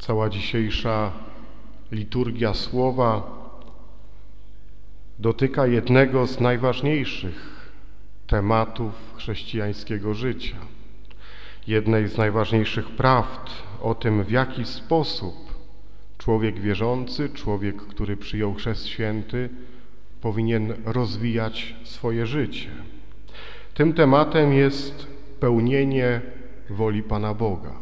Cała dzisiejsza liturgia słowa dotyka jednego z najważniejszych tematów chrześcijańskiego życia, jednej z najważniejszych prawd o tym, w jaki sposób człowiek wierzący, człowiek, który przyjął chrzest święty, powinien rozwijać swoje życie. Tym tematem jest pełnienie woli Pana Boga,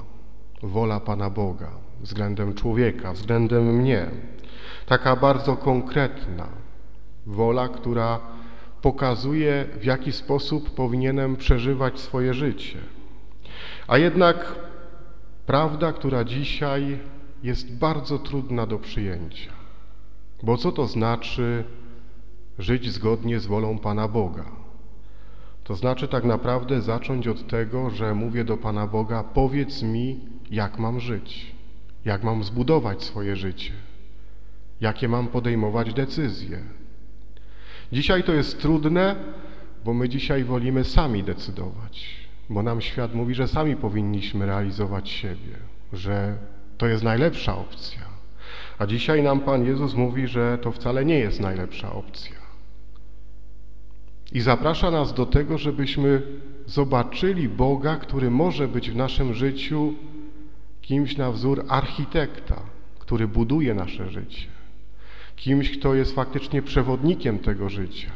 wola Pana Boga względem człowieka, względem mnie. Taka bardzo konkretna wola, która pokazuje, w jaki sposób powinienem przeżywać swoje życie. A jednak prawda, która dzisiaj jest bardzo trudna do przyjęcia. Bo co to znaczy żyć zgodnie z wolą Pana Boga? To znaczy tak naprawdę zacząć od tego, że mówię do Pana Boga: powiedz mi, jak mam żyć, jak mam zbudować swoje życie, jakie mam podejmować decyzje. Dzisiaj to jest trudne, bo my dzisiaj wolimy sami decydować, bo nam świat mówi, że sami powinniśmy realizować siebie, że to jest najlepsza opcja. A dzisiaj nam Pan Jezus mówi, że to wcale nie jest najlepsza opcja. I zaprasza nas do tego, żebyśmy zobaczyli Boga, który może być w naszym życiu kimś na wzór architekta, który buduje nasze życie, kimś, kto jest faktycznie przewodnikiem tego życia,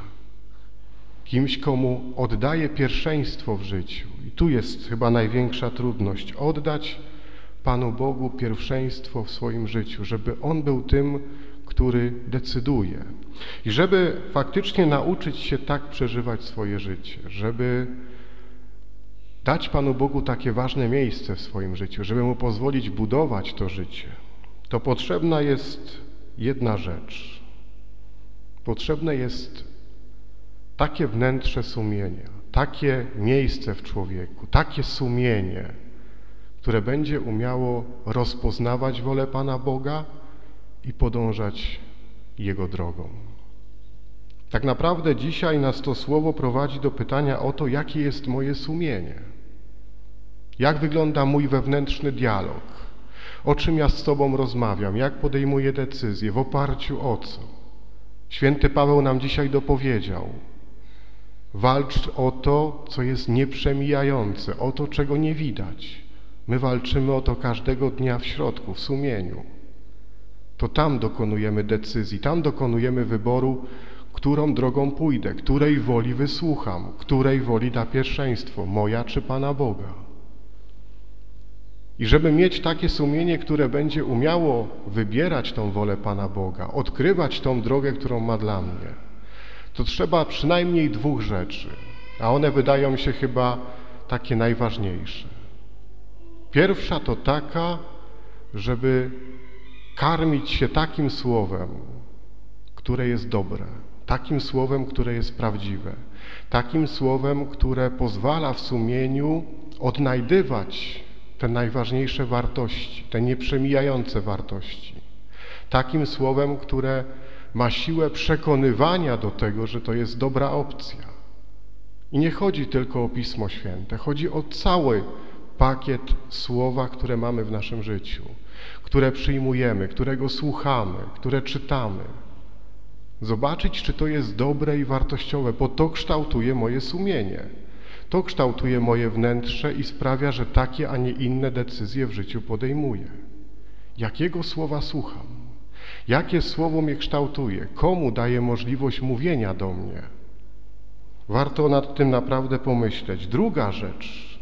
kimś, komu oddaje pierwszeństwo w życiu. I tu jest chyba największa trudność oddać Panu Bogu pierwszeństwo w swoim życiu, żeby On był tym, który decyduje. I żeby faktycznie nauczyć się tak przeżywać swoje życie, żeby dać Panu Bogu takie ważne miejsce w swoim życiu, żeby Mu pozwolić budować to życie, to potrzebna jest jedna rzecz. Potrzebne jest takie wnętrze sumienia, takie miejsce w człowieku, takie sumienie, które będzie umiało rozpoznawać wolę Pana Boga i podążać Jego drogą. Tak naprawdę dzisiaj nas to słowo prowadzi do pytania o to, jakie jest moje sumienie. Jak wygląda mój wewnętrzny dialog? O czym ja z Tobą rozmawiam? Jak podejmuję decyzje? W oparciu o co? Święty Paweł nam dzisiaj dopowiedział. Walcz o to, co jest nieprzemijające, o to, czego nie widać. My walczymy o to każdego dnia w środku, w sumieniu. To tam dokonujemy decyzji, tam dokonujemy wyboru, którą drogą pójdę, której woli wysłucham, której woli da pierwszeństwo, moja czy Pana Boga. I żeby mieć takie sumienie, które będzie umiało wybierać tą wolę Pana Boga, odkrywać tą drogę, którą ma dla mnie, to trzeba przynajmniej dwóch rzeczy, a one wydają się chyba takie najważniejsze. Pierwsza to taka, żeby karmić się takim słowem, które jest dobre, takim słowem, które jest prawdziwe, takim słowem, które pozwala w sumieniu odnajdywać te najważniejsze wartości, te nieprzemijające wartości. Takim słowem, które ma siłę przekonywania do tego, że to jest dobra opcja. I nie chodzi tylko o Pismo Święte, chodzi o cały pakiet słowa, które mamy w naszym życiu, które przyjmujemy, którego słuchamy, które czytamy. Zobaczyć, czy to jest dobre i wartościowe, bo to kształtuje moje sumienie. To kształtuje moje wnętrze i sprawia, że takie, a nie inne decyzje w życiu podejmuję. Jakiego słowa słucham? Jakie słowo mnie kształtuje? Komu daje możliwość mówienia do mnie? Warto nad tym naprawdę pomyśleć. Druga rzecz,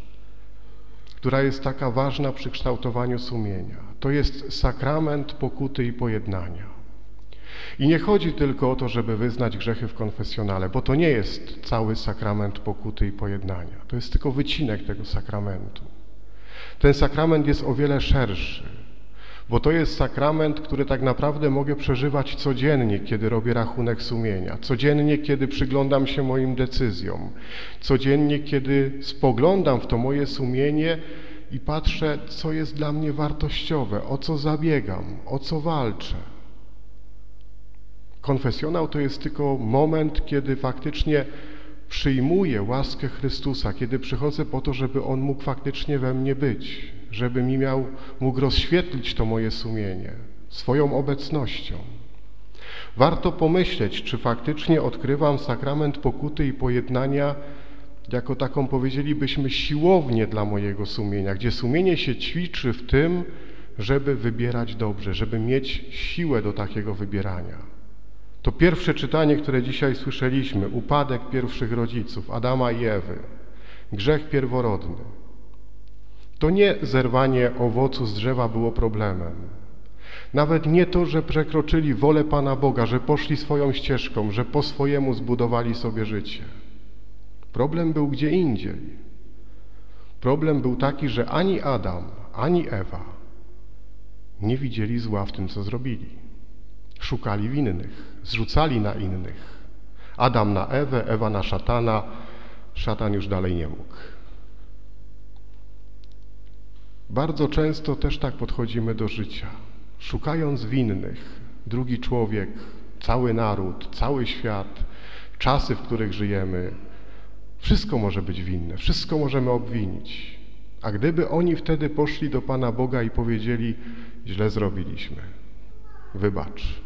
która jest taka ważna przy kształtowaniu sumienia, to jest sakrament pokuty i pojednania. I nie chodzi tylko o to, żeby wyznać grzechy w konfesjonale, bo to nie jest cały sakrament pokuty i pojednania. To jest tylko wycinek tego sakramentu. Ten sakrament jest o wiele szerszy, bo to jest sakrament, który tak naprawdę mogę przeżywać codziennie, kiedy robię rachunek sumienia, codziennie, kiedy przyglądam się moim decyzjom, codziennie, kiedy spoglądam w to moje sumienie i patrzę, co jest dla mnie wartościowe, o co zabiegam, o co walczę. Konfesjonał to jest tylko moment, kiedy faktycznie przyjmuję łaskę Chrystusa, kiedy przychodzę po to, żeby On mógł faktycznie we mnie być, żeby mi miał, mógł rozświetlić to moje sumienie swoją obecnością. Warto pomyśleć, czy faktycznie odkrywam sakrament pokuty i pojednania jako taką, powiedzielibyśmy, siłownię dla mojego sumienia, gdzie sumienie się ćwiczy w tym, żeby wybierać dobrze, żeby mieć siłę do takiego wybierania. To pierwsze czytanie, które dzisiaj słyszeliśmy, upadek pierwszych rodziców, Adama i Ewy, grzech pierworodny. To nie zerwanie owocu z drzewa było problemem. Nawet nie to, że przekroczyli wolę Pana Boga, że poszli swoją ścieżką, że po swojemu zbudowali sobie życie. Problem był gdzie indziej. Problem był taki, że ani Adam, ani Ewa nie widzieli zła w tym, co zrobili. Szukali winnych, zrzucali na innych. Adam na Ewę, Ewa na szatana, szatan już dalej nie mógł. Bardzo często też tak podchodzimy do życia, szukając winnych. Drugi człowiek, cały naród, cały świat, czasy, w których żyjemy, wszystko może być winne, wszystko możemy obwinić. A gdyby oni wtedy poszli do Pana Boga i powiedzieli, źle zrobiliśmy, wybacz.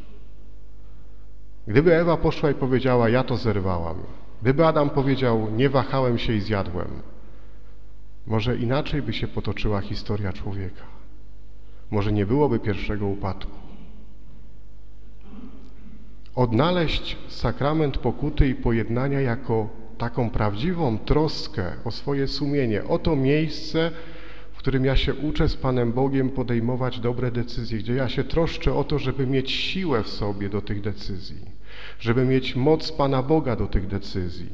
Gdyby Ewa poszła i powiedziała, ja to zerwałam, gdyby Adam powiedział, nie wahałem się i zjadłem, może inaczej by się potoczyła historia człowieka. Może nie byłoby pierwszego upadku. Odnaleźć sakrament pokuty i pojednania jako taką prawdziwą troskę o swoje sumienie, o to miejsce, w którym ja się uczę z Panem Bogiem podejmować dobre decyzje, gdzie ja się troszczę o to, żeby mieć siłę w sobie do tych decyzji, żeby mieć moc Pana Boga do tych decyzji.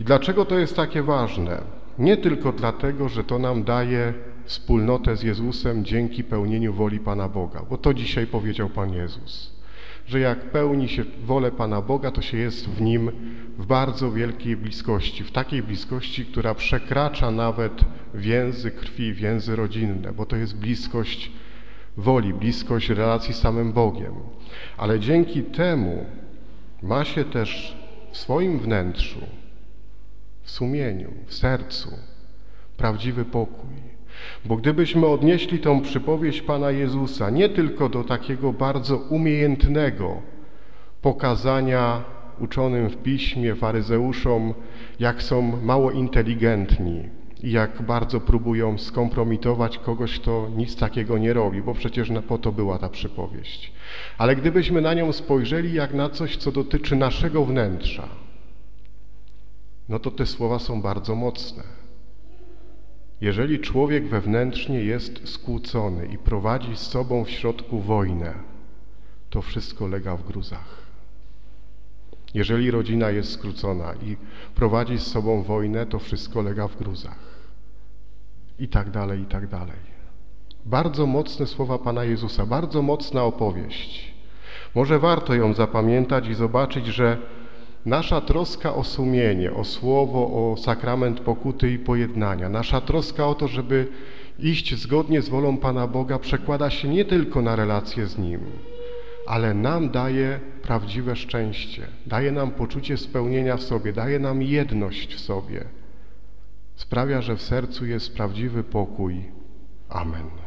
I dlaczego to jest takie ważne? Nie tylko dlatego, że to nam daje wspólnotę z Jezusem dzięki pełnieniu woli Pana Boga, bo to dzisiaj powiedział Pan Jezus, że jak pełni się wolę Pana Boga, to się jest w Nim w bardzo wielkiej bliskości, w takiej bliskości, która przekracza nawet więzy krwi, więzy rodzinne, bo to jest bliskość woli, bliskość relacji z samym Bogiem. Ale dzięki temu ma się też w swoim wnętrzu w sumieniu, w sercu prawdziwy pokój. Bo gdybyśmy odnieśli tą przypowieść Pana Jezusa nie tylko do takiego bardzo umiejętnego pokazania uczonym w piśmie, faryzeuszom, jak są mało inteligentni i jak bardzo próbują skompromitować kogoś, kto nic takiego nie robi, bo przecież po to była ta przypowieść. Ale gdybyśmy na nią spojrzeli jak na coś, co dotyczy naszego wnętrza, no to te słowa są bardzo mocne. Jeżeli człowiek wewnętrznie jest skłócony i prowadzi z sobą w środku wojnę, to wszystko lega w gruzach. Jeżeli rodzina jest skrócona i prowadzi z sobą wojnę, to wszystko lega w gruzach. I tak dalej, i tak dalej. Bardzo mocne słowa Pana Jezusa, bardzo mocna opowieść. Może warto ją zapamiętać i zobaczyć, że Nasza troska o sumienie, o słowo, o sakrament pokuty i pojednania, nasza troska o to, żeby iść zgodnie z wolą Pana Boga, przekłada się nie tylko na relacje z Nim, ale nam daje prawdziwe szczęście, daje nam poczucie spełnienia w sobie, daje nam jedność w sobie. Sprawia, że w sercu jest prawdziwy pokój. Amen.